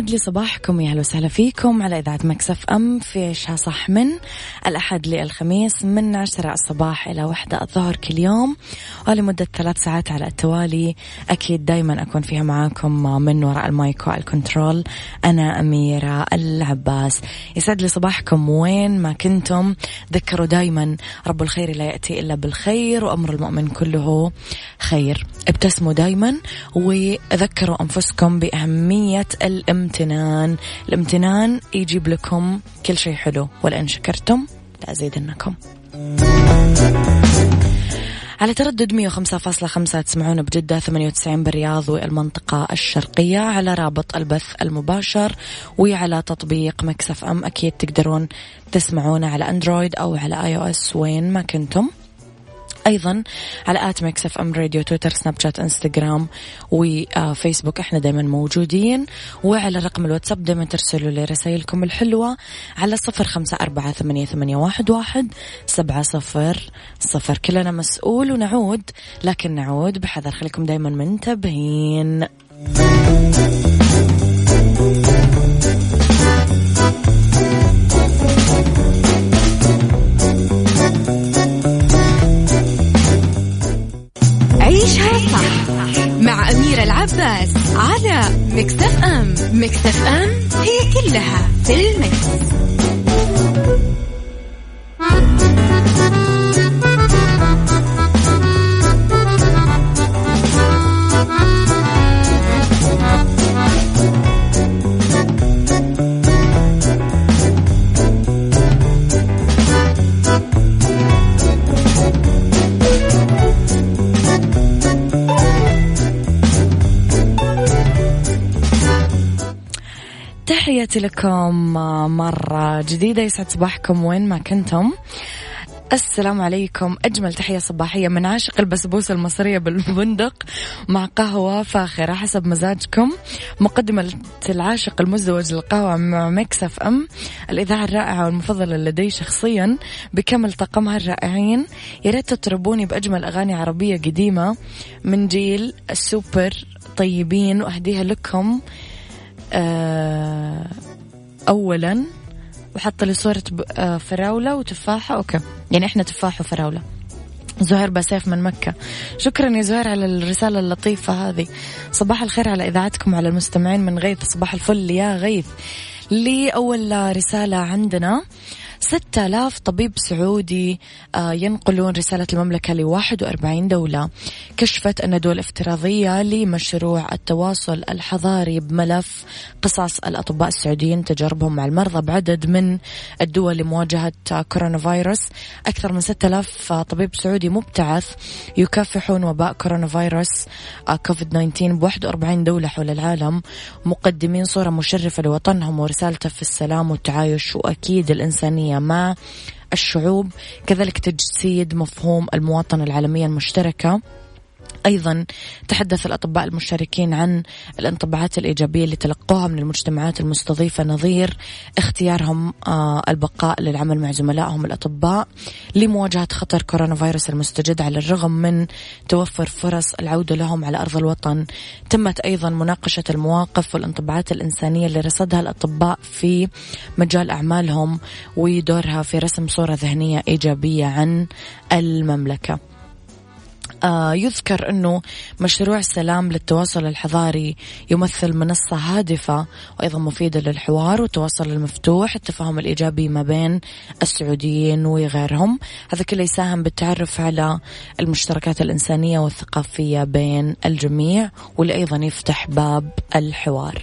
يسعد لي صباحكم يا أهلا وسهلا فيكم على إذاعة Mix FM في عيشها صح من الأحد للخميس من عشرة الصباح إلى واحدة الظهر كل يوم. ولمدة ثلاث ساعات على التوالي أكيد دائما أكون فيها معاكم من وراء المايك وال control أنا أميرة العباس. يسعد لي صباحكم وين ما كنتم. ذكروا دائما رب الخير لا يأتي إلا بالخير وأمر المؤمن كله خير. ابتسموا دائما وذكروا أنفسكم بأهمية الإمتنان. الامتنان. يجيب لكم كل شيء حلو ولئن شكرتم لأزيدنكم. على تردد 105.5 تسمعون بجدة 98 بالرياض والمنطقة الشرقية على رابط البث المباشر وعلى تطبيق Mix FM أكيد تقدرون تسمعونا على Android أو على iOS وين ما كنتم. أيضا على at Mix FM Radio تويتر سناب شات إنستغرام وفيسبوك. إحنا دائما موجودين. وعلى رقم الواتساب دائما ترسلوا لي رسائلكم الحلوة على صفر خمسة أربعة ثمانية, ثمانية واحد, واحد سبعة صفر صفر. كلنا مسؤول ونعود لكن نعود بحذر. خليكم دائما منتبهين. تحياتي لكم مرة جديدة. يسعد صباحكم وين ما كنتم. السلام عليكم. أجمل تحية صباحية من عاشق البسبوسة المصرية بالبندق مع قهوة فاخرة حسب مزاجكم. مقدمة العاشق المزدوج للقهوة مع Mix FM. الإذاعة الرائعة والمفضلة لدي شخصيا بكامل طاقمها الرائعين. يا ريت تطربوني بأجمل أغاني عربية قديمة من جيل السوبر طيبين. وأهديها لكم آه، أولا وحط لي صورة آه، فراولة وتفاحة أوكي. يعني إحنا تفاح وفراولة. زهير بسيف من مكة. شكرا يا زهير على الرسالة اللطيفة هذه. صباح الخير على إذاعتكم على المستمعين من غيث. صباح الفل يا غيث. لي أول رسالة عندنا 6000 طبيب سعودي آه، ينقلون رسالة المملكة ل 41 دولة. كشفت أن دول افتراضية لمشروع التواصل الحضاري بملف قصص الأطباء السعوديين تجاربهم مع المرضى بعدد من الدول لمواجهة كورونا فيروس. أكثر من 6000 طبيب سعودي مبتعث يكافحون وباء كورونا فيروس آه، كوفيد 19 ب 41 دولة حول العالم. مقدمين صورة مشرفة لوطنهم ورسالته في السلام والتعايش وأكيد الإنسانية. مع الشعوب؟ كذلك تجسيد مفهوم المواطنة العالمية المشتركة. أيضا تحدث الأطباء المشاركين عن الانطباعات الإيجابية اللي تلقوها من المجتمعات المستضيفة نظير اختيارهم آه، البقاء للعمل مع زملائهم الأطباء لمواجهة خطر كورونا فيروس المستجد على الرغم من توفر فرص العودة لهم على أرض الوطن. تمت أيضا مناقشة المواقف والانطباعات الإنسانية اللي رصدها الأطباء في مجال أعمالهم ودورها في رسم صورة ذهنية إيجابية عن المملكة. يذكر أنه مشروع سلام للتواصل الحضاري يمثل منصة هادفة وأيضا مفيدة للحوار والتواصل المفتوح التفاهم الإيجابي ما بين السعوديين وغيرهم. هذا كله يساهم بالتعرف على المشتركات الإنسانية والثقافية بين الجميع واللي أيضا يفتح باب الحوار.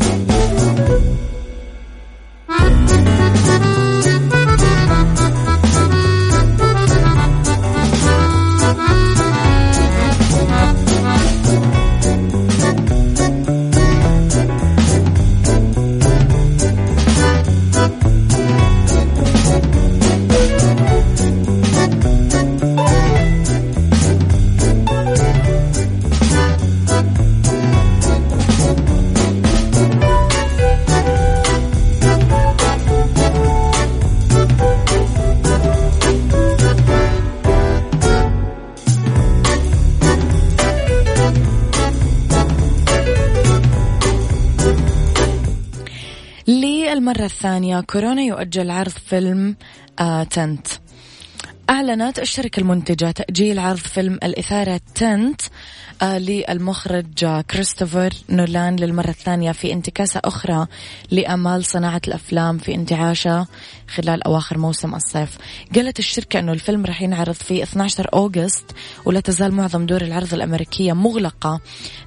الثانية كورونا يؤجل عرض فيلم آه تنت. أعلنت الشركة المنتجة تأجيل عرض فيلم الإثارة تنت آه للمخرج آه كريستوفر نولان للمرة الثانية في انتكاسة أخرى لأمال صناعة الأفلام في انتعاشة خلال أواخر موسم الصيف. قالت الشركة أنه الفيلم راح ينعرض في 12 أوغست ولا تزال معظم دور العرض الأمريكية مغلقة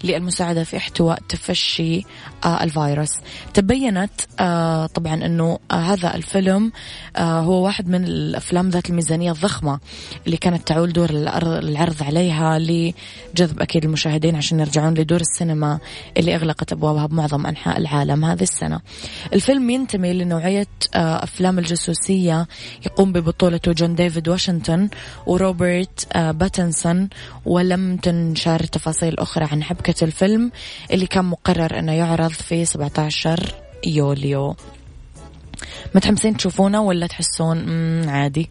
للمساعدة في احتواء تفشي آه الفيروس. تبينت طبعا أنه هذا الفيلم هو واحد من الأفلام ذات الميزانية الضخمة اللي كانت تعول دور العرض عليها لجذب أكيد المشاهدين عشان يرجعون لدور السينما اللي أغلقت أبوابها بمعظم أنحاء العالم هذه السنة. الفيلم ينتمي لنوعية آه أفلام الجاسوسية يقوم ببطولته جون ديفيد واشنطن وروبرت آه باتنسون ولم تنشر تفاصيل أخرى عن حبكة الفيلم اللي كان مقرر أنه يعرض في 17 يوليو. متحمسين تشوفونه ولا تحسون؟ عادي.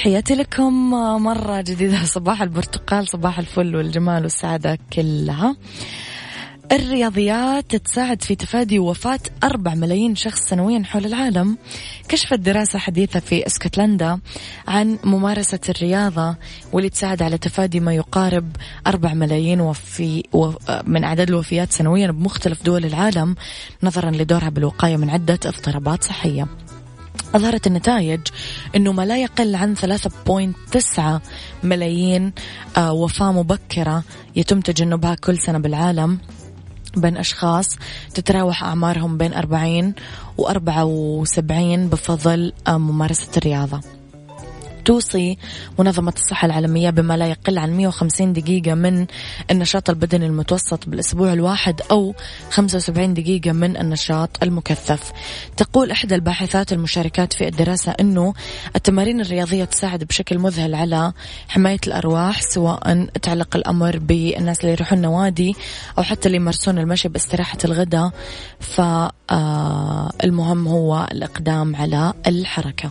تحياتي لكم مرة جديدة. صباح البرتقال صباح الفل والجمال والسعادة كلها. الرياضيات تساعد في تفادي وفاة أربع ملايين شخص سنويا حول العالم. كشفت دراسة حديثة في اسكتلندا عن ممارسة الرياضة واللي تساعد على تفادي ما يقارب أربع ملايين وفي من أعداد الوفيات سنويا بمختلف دول العالم نظرا لدورها بالوقاية من عدة اضطرابات صحية. أظهرت النتائج أنه ما لا يقل عن 3.9 ملايين آه، وفاة مبكرة يتم تجنبها كل سنة بالعالم بين أشخاص تتراوح أعمارهم بين 40 و 74 بفضل آه، ممارسة الرياضة. توصي منظمة الصحة العالمية بما لا يقل عن 150 دقيقة من النشاط البدني المتوسط بالأسبوع الواحد أو 75 دقيقة من النشاط المكثف. تقول إحدى الباحثات المشاركات في الدراسة أنه التمارين الرياضية تساعد بشكل مذهل على حماية الأرواح سواء تعلق الأمر بالناس اللي يروحون النوادي أو حتى اللي يمارسون المشي باستراحة الغداء فالمهم هو الإقدام على الحركة.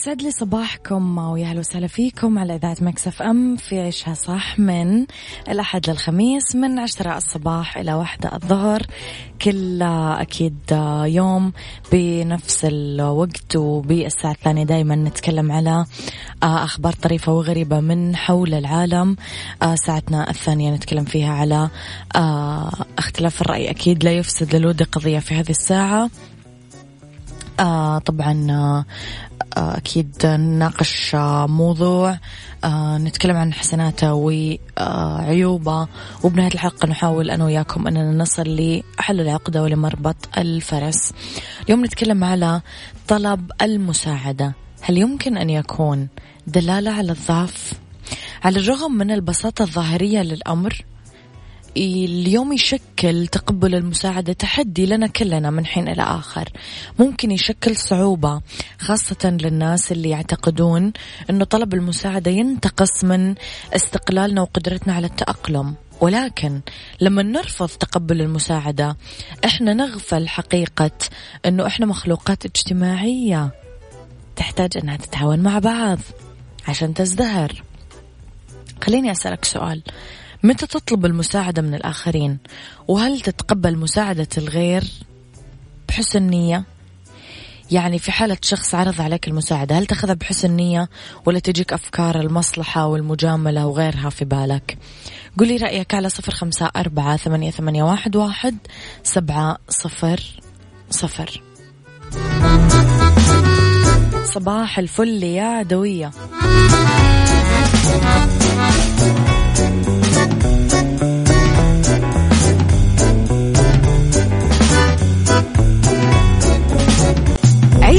يسعد لي صباحكم ويا أهلا وسهلا فيكم على إذاعة مكسف أم في عيشها صح من الأحد للخميس من عشرة الصباح إلى واحدة الظهر. كل أكيد يوم بنفس الوقت وبالساعة الثانية دائما نتكلم على أخبار طريفة وغريبة من حول العالم. ساعتنا الثانية نتكلم فيها على اختلاف الرأي. أكيد لا يفسد للود قضية في هذه الساعة. آه طبعا آه أكيد نناقش آه موضوع آه نتكلم عن حسناته وعيوبه. وبنهاية الحلقة نحاول أنا وياكم أننا نصل لحل العقدة ولمربط الفرس. اليوم نتكلم على طلب المساعدة. هل يمكن أن يكون دلالة على الضعف؟ على الرغم من البساطة الظاهرية للأمر اليوم يشكل تقبل المساعدة تحدي لنا كلنا من حين إلى آخر. ممكن يشكل صعوبة خاصة للناس اللي يعتقدون أنه طلب المساعدة ينتقص من استقلالنا وقدرتنا على التأقلم. ولكن لما نرفض تقبل المساعدة إحنا نغفل حقيقة إنه إحنا مخلوقات اجتماعية تحتاج إنها تتعاون مع بعض عشان تزدهر. خليني أسألك سؤال. متى تطلب المساعدة من الآخرين؟ وهل تتقبل مساعدة الغير بحسن نية يعني في حالة شخص عرض عليك المساعدة هل تأخذها بحسن نية ولا تجيك أفكار المصلحة والمجاملة وغيرها في بالك؟ قولي رأيك على صفر خمسة أربعة ثمانية, ثمانية واحد, واحد سبعة صفر صفر. صباح الفل يا عدوية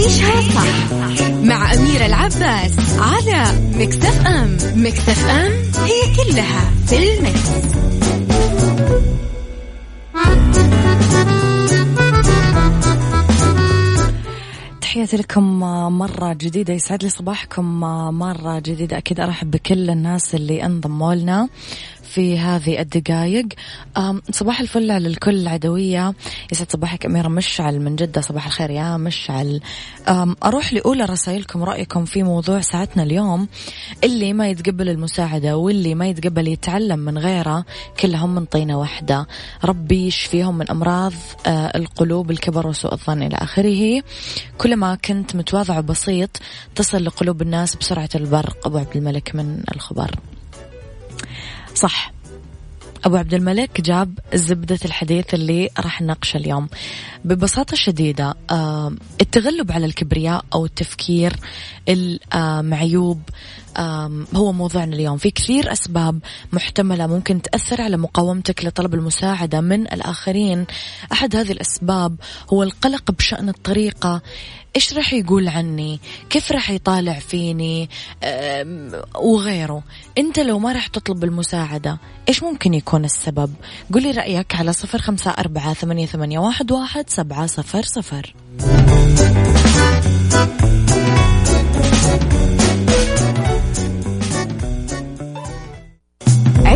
عيشها صح مع أميرة العباس على مكتف أم مكتف أم هي كلها في المكس. تحياتي لكم مرة جديدة يسعد لي صباحكم مرة جديدة. أكيد أرحب بكل الناس اللي انضموا لنا. في هذه الدقائق صباح الفل على الكل العدوية يسعد صباحك أميرة مشعل من جدة. صباح الخير يا مشعل. أروح لأولى رسائلكم رأيكم في موضوع ساعتنا اليوم. اللي ما يتقبل المساعدة واللي ما يتقبل يتعلم من غيره كلهم من طينة واحدة. ربي يشفيهم من أمراض آه، القلوب الكبر وسوء الظن إلى آخره. كلما كنت متواضع وبسيط تصل لقلوب الناس بسرعة البرق. أبو عبد الملك من الخبر. صح. أبو عبد الملك جاب زبدة الحديث اللي راح نناقشه اليوم. ببساطة شديدة التغلب على الكبرياء أو التفكير المعيوب هو موضوعنا اليوم. في كثير أسباب محتملة ممكن تأثر على مقاومتك لطلب المساعدة. من الآخرين أحد هذه الأسباب هو القلق بشأن الطريقة. إيش راح يقول عني؟ كيف راح يطالع فيني؟ وغيره. أنت لو ما راح تطلب المساعدة إيش ممكن يكون السبب؟ قولي رأيك على صفر خمسة أربعة ثمانية, واحد سبعة صفر صفر.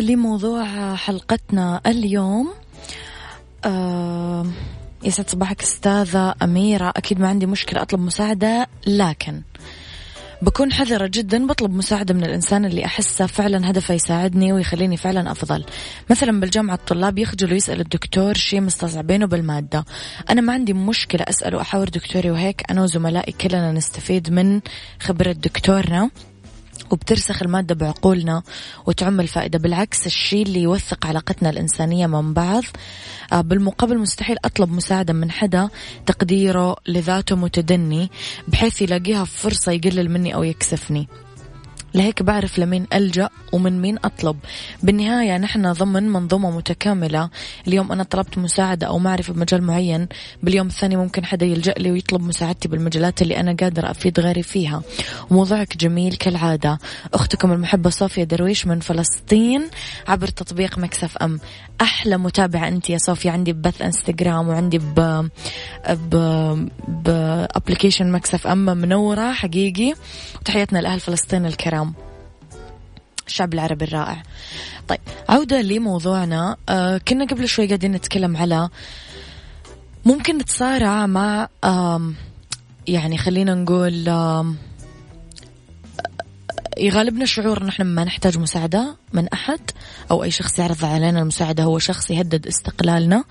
لموضوع حلقتنا اليوم. آه يسعد صباحك أستاذة أميرة. أكيد ما عندي مشكلة أطلب مساعدة لكن بكون حذرة جدا بطلب مساعدة من الإنسان اللي أحسه فعلا هدفه يساعدني ويخليني فعلا أفضل. مثلا بالجامعة الطلاب يخجلوا يسأل الدكتور شيء مستصعبينه بالمادة. أنا ما عندي مشكلة أسأل وأحاور دكتوري وهيك. أنا وزملائي كلنا نستفيد من خبرة دكتورنا. وبترسخ المادة بعقولنا وتعم الفائدة. بالعكس الشيء اللي يوثق علاقتنا الإنسانية من بعض آه، بالمقابل مستحيل أطلب مساعدة من حدا تقديره لذاته متدني بحيث يلاقيها فرصة يقلل مني أو يكسفني. لهيك بعرف لمين ألجأ ومن مين أطلب. بالنهاية نحن ضمن منظومة متكاملة. اليوم أنا طلبت مساعدة أو معرفة بمجال معين. باليوم الثاني ممكن حدا يلجأ لي ويطلب مساعدتي بالمجالات اللي أنا قادرة أفيد غيري فيها. وموضوعك جميل كالعادة. أختكم المحبة صوفيا درويش من فلسطين عبر تطبيق Mix FM. أحلى متابعة أنت يا صوفيا عندي ب page إنستغرام وعندي ب ب ب application Mix FM منورة حقيقي. وتحياتنا لأهل فلسطين الكرام. الشعب العربي الرائع. طيب عودة لموضوعنا. آه كنا قبل شوي قاعدين نتكلم على ممكن نتصارع مع يعني خلينا نقول يغالبنا شعور إن إحنا ما نحتاج مساعدة من أحد أو أي شخص يعرض علينا المساعدة هو شخص يهدد استقلالنا.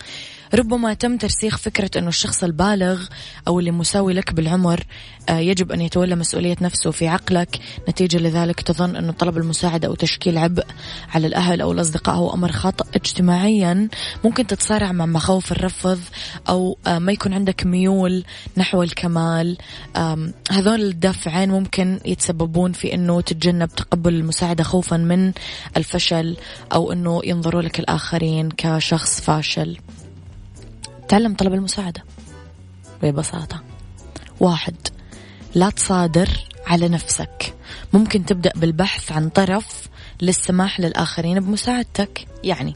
ربما تم ترسيخ فكرة أنه الشخص البالغ أو اللي مساوي لك بالعمر آه، يجب أن يتولى مسؤولية نفسه في عقلك. نتيجة لذلك تظن أنه طلب المساعدة أو تشكيل عبء على الأهل أو الأصدقاء هو أمر خاطئ اجتماعيا. ممكن تتصارع مع مخاوف الرفض أو آه، ما يكون عندك ميول نحو الكمال. هذول الدافعين ممكن يتسببون في أنه تتجنب تقبل المساعدة خوفا من الفشل أو أنه ينظروا لك الآخرين كشخص فاشل. تعلم طلب المساعدة. ببساطة. واحد لا تصادر على نفسك. ممكن تبدأ بالبحث عن طرف للسماح للآخرين بمساعدتك. يعني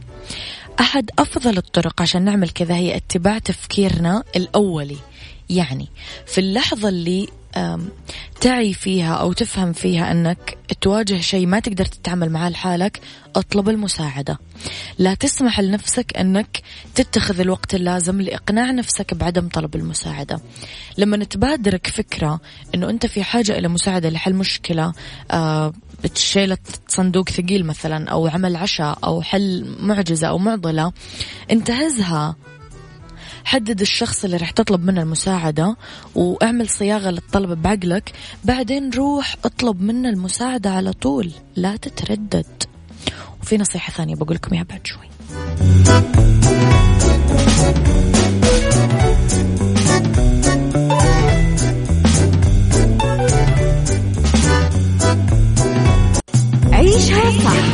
أحد أفضل الطرق عشان نعمل كذا هي اتباع تفكيرنا الأولي. يعني في اللحظة اللي تعي فيها أو تفهم فيها أنك تواجه شيء ما تقدر تتعامل معاه لحالك أطلب المساعدة. لا تسمح لنفسك أنك تتخذ الوقت اللازم لإقناع نفسك بعدم طلب المساعدة. لما تبادرك فكرة أنه أنت في حاجة إلى مساعدة لحل مشكلة بتشيلة صندوق ثقيل مثلا أو عمل عشاء أو حل معجزة أو معضلة انتهزها. حدد الشخص اللي رح تطلب منه المساعدة وأعمل صياغة للطلب بعقلك. بعدين روح اطلب منه المساعدة على طول لا تتردد. وفي نصيحة ثانية بقول لكم إياها بعد شوي. عيشها صح.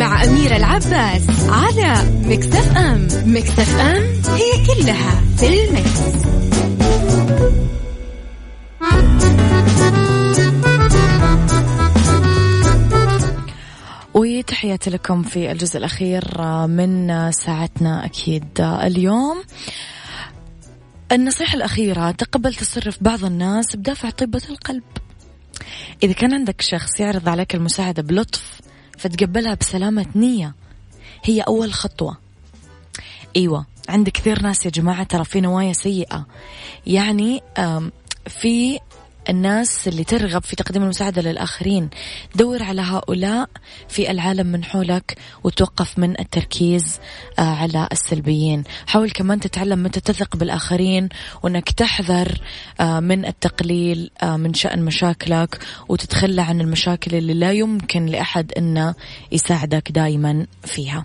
مع أميرة العباس على مكتف أم. مكتف أم هي كلها في المكس. وتحياتي لكم في الجزء الأخير من ساعتنا أكيد اليوم. النصيحة الأخيرة تقبل تصرف بعض الناس بدافع طيبة القلب. إذا كان عندك شخص يعرض عليك المساعدة بلطف فتقبلها بسلامة نية. هي أول خطوة. أيوة عند كثير ناس يا جماعة ترى في نوايا سيئة. يعني في الناس اللي ترغب في تقديم المساعدة للآخرين. دور على هؤلاء في العالم من حولك وتوقف من التركيز آه، على السلبيين. حاول كمان تتعلم متى تثق بالآخرين وأنك تحذر آه، من التقليل آه، من شأن مشاكلك وتتخلى عن المشاكل اللي لا يمكن لأحد أنه يساعدك دايما فيها.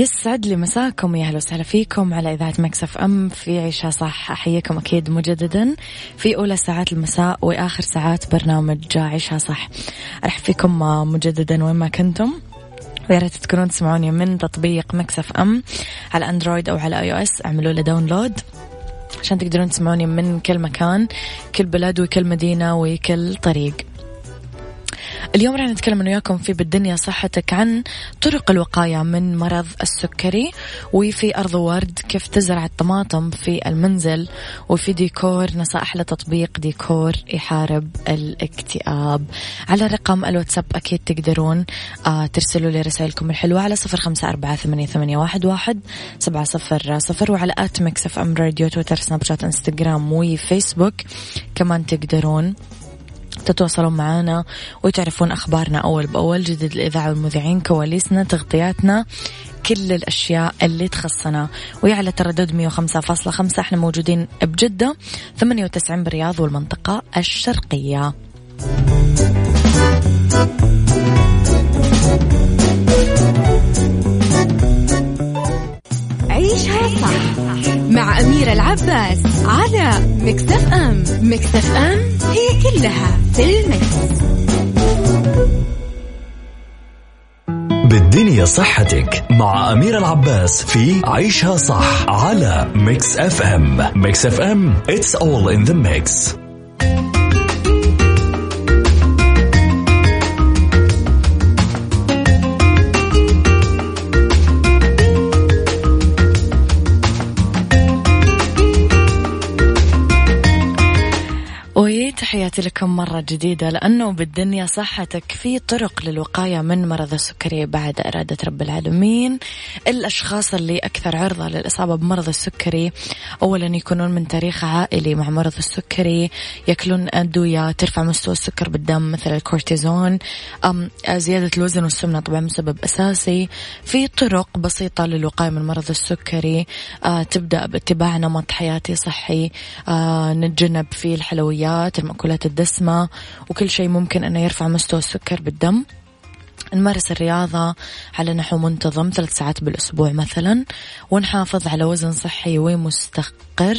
يسعد لي مساكم يا أهلا وسهلا فيكم على إذاعة Mix FM. في عيشها صح أحييكم أكيد مجددا. في أولى ساعات المساء وآخر ساعات برنامج عيشها صح. أرحب فيكم مجددا وين ما كنتم. ويا ريت تكونون تسمعوني من تطبيق Mix FM على Android أو على iOS اعملوا له download عشان تقدرون تسمعوني من كل مكان كل بلد وكل مدينة وكل طريق. اليوم راح نتكلم أنا وياكم في بالدنيا صحتك عن طرق الوقاية من مرض السكري وفي أرض ورد كيف تزرع الطماطم في المنزل وفي ديكور نصائح لتطبيق ديكور يحارب الاكتئاب. على رقم الواتساب أكيد تقدرون آه ترسلوا لي رسائلكم الحلوة على صفر خمسة أربعة ثمانية, واحد, واحد سبعة صفر صفر وعلى at Mix FM Radio تويتر سناب شات إنستغرام وفيسبوك كمان تقدرون. تتواصلون معنا وتعرفون أخبارنا أول بأول جديد الإذاعة والمذيعين كواليسنا تغطياتنا كل الأشياء اللي تخصنا. ويعلى تردد 105.5 إحنا موجودين بجدة 98 بالرياض والمنطقة الشرقية. عيشها صح. مع أميرة العباس على مكتف أم. مكتف أم هي كلها في المكس. بالدنيا صحتك مع أمير العباس في عيشها صح على Mix FM. Mix FM it's all in the mix. تحياتي لكم مرة جديدة لأنه بالدنيا صحتك في طرق للوقاية من مرض السكري بعد إرادة رب العالمين. الأشخاص اللي أكثر عرضة للإصابة بمرض السكري أولا يكونون من تاريخ عائلي مع مرض السكري يأكلون أدوية ترفع مستوى السكر بالدم مثل الكورتيزون أم زيادة الوزن والسمنة طبعا مسبب أساسي. في طرق بسيطة للوقاية من مرض السكري آه تبدأ باتباع نمط حياتي صحي آه نتجنب فيه الحلويات الدسمة وكل شيء ممكن أنه يرفع مستوى السكر بالدم. نمارس الرياضة على نحو منتظم ثلاث ساعات بالأسبوع مثلا ونحافظ على وزن صحي ومستقر.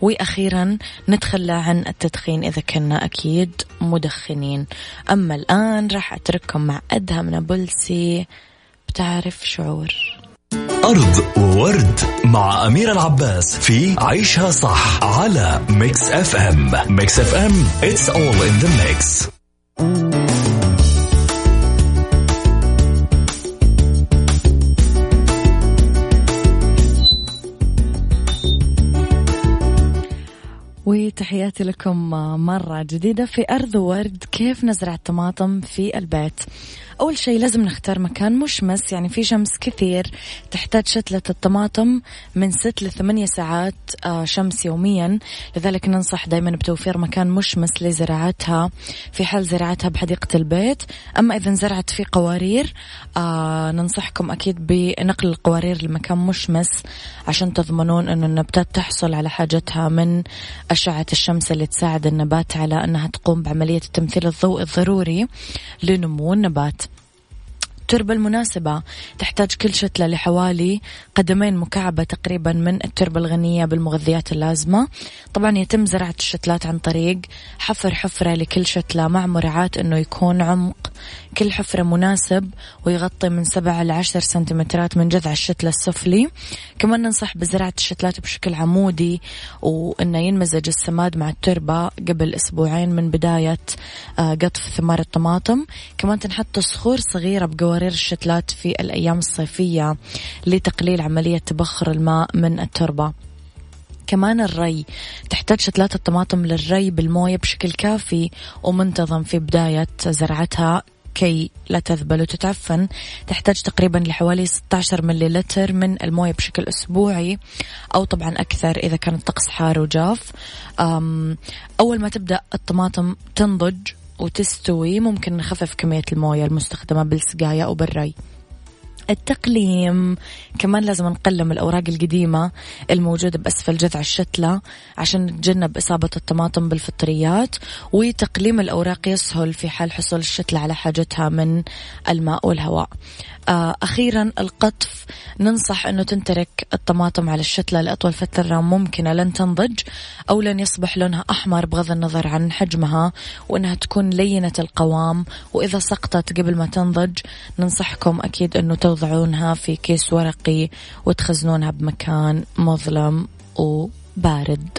وأخيرا نتخلى عن التدخين إذا كنا أكيد مدخنين. أما الآن راح أترككم مع أدهم نابلسي. بتعرف شعور. أرض وورد مع أمير العباس في عيشها صح على Mix FM Mix FM it's all in the mix. وتحياتي لكم مرة جديدة في أرض ورد. كيف نزرع الطماطم في البيت؟ أول شيء لازم نختار مكان مشمس يعني في شمس كثير تحتاج شتلة الطماطم من ست لثمانية ساعات آه، شمس يوميا. لذلك ننصح دائما بتوفير مكان مشمس لزراعتها. في حال زراعتها بحديقة البيت. أما إذا زرعت في قوارير آه ننصحكم أكيد بنقل القوارير لمكان مشمس عشان تضمنون أن النباتات تحصل على حاجتها من أشعة الشمس اللي تساعد النبات على أنها تقوم بعملية التمثيل الضوئي الضروري لنمو النبات. التربة المناسبة تحتاج كل شتلة لحوالي قدمين مكعبة تقريبا من التربة الغنية بالمغذيات اللازمة. طبعا يتم زراعة الشتلات عن طريق حفر حفرة لكل شتلة مع مراعاة أنه يكون عمق كل حفرة مناسب ويغطي من سبعة لعشر سنتيمترات من جذع الشتلة السفلي. كمان ننصح بزراعة الشتلات بشكل عمودي وأنه ينمزج السماد مع التربة قبل أسبوعين من بداية آه، قطف ثمار الطماطم. كمان تنحط صخور صغيرة بقوارير الشتلات في الأيام الصيفية لتقليل عملية تبخر الماء من التربة. كمان الري. تحتاج شتلات الطماطم للري بالموية بشكل كافي ومنتظم في بداية زرعتها كي لا تذبل وتتعفن. تحتاج تقريبا لحوالي 16 مليلتر من الموية بشكل أسبوعي أو طبعا أكثر إذا كان الطقس حار وجاف. أول ما تبدأ الطماطم تنضج وتستوي. ممكن نخفف كمية الموية المستخدمة بالسقاية أو بالري. التقليم. كمان لازم نقلم الأوراق القديمة الموجودة بأسفل جذع الشتلة عشان نتجنب إصابة الطماطم بالفطريات وتقليم الأوراق يسهل في حال حصول الشتلة على حاجتها من الماء والهواء. آه، أخيرا القطف. ننصح أنه تنترك الطماطم على الشتلة لأطول فترة ممكنة لن تنضج أو لن يصبح لونها أحمر بغض النظر عن حجمها وأنها تكون لينة القوام. وإذا سقطت قبل ما تنضج ننصحكم أكيد أنه توضعونها في كيس ورقي وتخزنونها بمكان مظلم وبارد.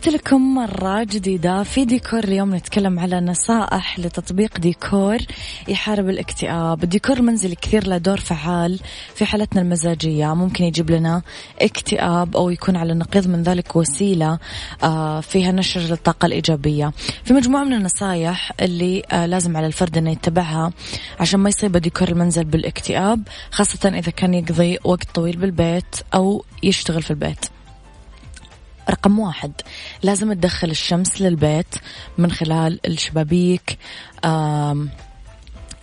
تحياتي لكم مرة جديدة في ديكور. اليوم نتكلم على نصائح لتطبيق ديكور يحارب الاكتئاب. الديكور المنزلي كثير له دور فعال في حالتنا المزاجية. ممكن يجيب لنا اكتئاب أو يكون على النقيض من ذلك وسيلة آه، فيها نشر للطاقة الإيجابية. في مجموعة من النصائح اللي آه، لازم على الفرد أنه يتبعها عشان ما يصيب ديكور المنزل بالاكتئاب خاصة إذا كان يقضي وقت طويل بالبيت أو يشتغل في البيت. رقم واحد. لازم تدخل الشمس للبيت من خلال الشبابيك.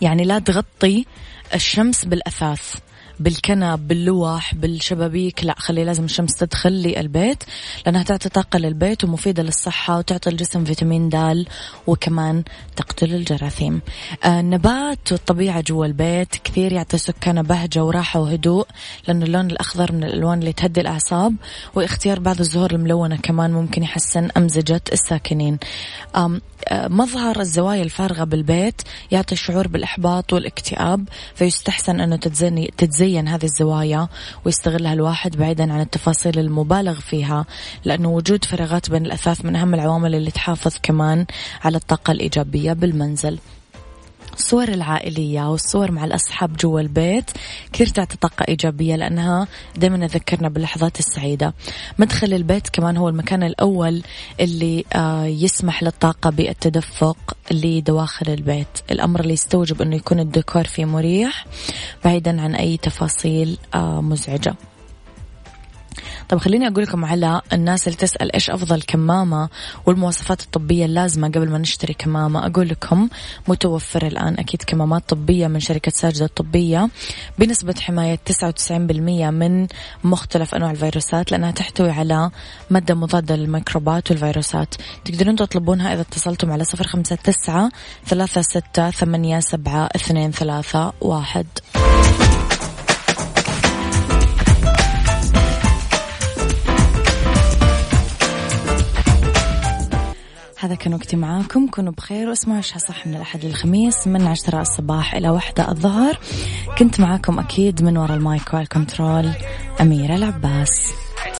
يعني لا تغطي الشمس بالأثاث. بالكنب باللوح بالشبابيك لا خلي لازم الشمس تدخل لي البيت لأنها تعطي طاقة للبيت ومفيدة للصحة وتعطي الجسم فيتامين د وكمان تقتل الجراثيم. آه النبات والطبيعة جوا البيت كثير يعطي سكانه بهجة وراحة وهدوء لأن اللون الأخضر من الألوان اللي تهدي الأعصاب واختيار بعض الزهور الملونة كمان ممكن يحسن أمزجة الساكنين. مظهر الزوايا الفارغة بالبيت يعطي شعور بالإحباط والاكتئاب فيستحسن أنه تتزين تتزين هذه الزوايا ويستغلها الواحد بعيدا عن التفاصيل المبالغ فيها لأنه وجود فراغات بين الأثاث من أهم العوامل اللي تحافظ كمان على الطاقة الإيجابية بالمنزل. الصور العائلية والصور مع الأصحاب جوا البيت كثير تعطي طاقة إيجابية لأنها دائما تذكرنا باللحظات السعيدة. مدخل البيت كمان هو المكان الأول اللي آه، يسمح للطاقة بالتدفق لدواخل البيت. الأمر اللي يستوجب أنه يكون الديكور فيه مريح بعيدا عن أي تفاصيل آه، مزعجة. طب خليني أقول لكم على الناس اللي تسأل إيش أفضل كمامة والمواصفات الطبية اللازمة قبل ما نشتري كمامة. أقول لكم متوفر الآن أكيد كمامات طبية من شركة ساجدة الطبية بنسبة حماية 99% من مختلف أنواع الفيروسات لأنها تحتوي على مادة مضادة للميكروبات والفيروسات. تقدرون تطلبونها إذا اتصلتم على صفر خمسة تسعة ثلاثة ستة ثمانية سبعة اثنين ثلاثة واحد. هذا كان وقتي معاكم. كونوا بخير واسمعوا إيش صح من الأحد للخميس من عشرة الصباح إلى واحدة الظهر. كنت معاكم أكيد من وراء المايك والكنترول أميرة العباس.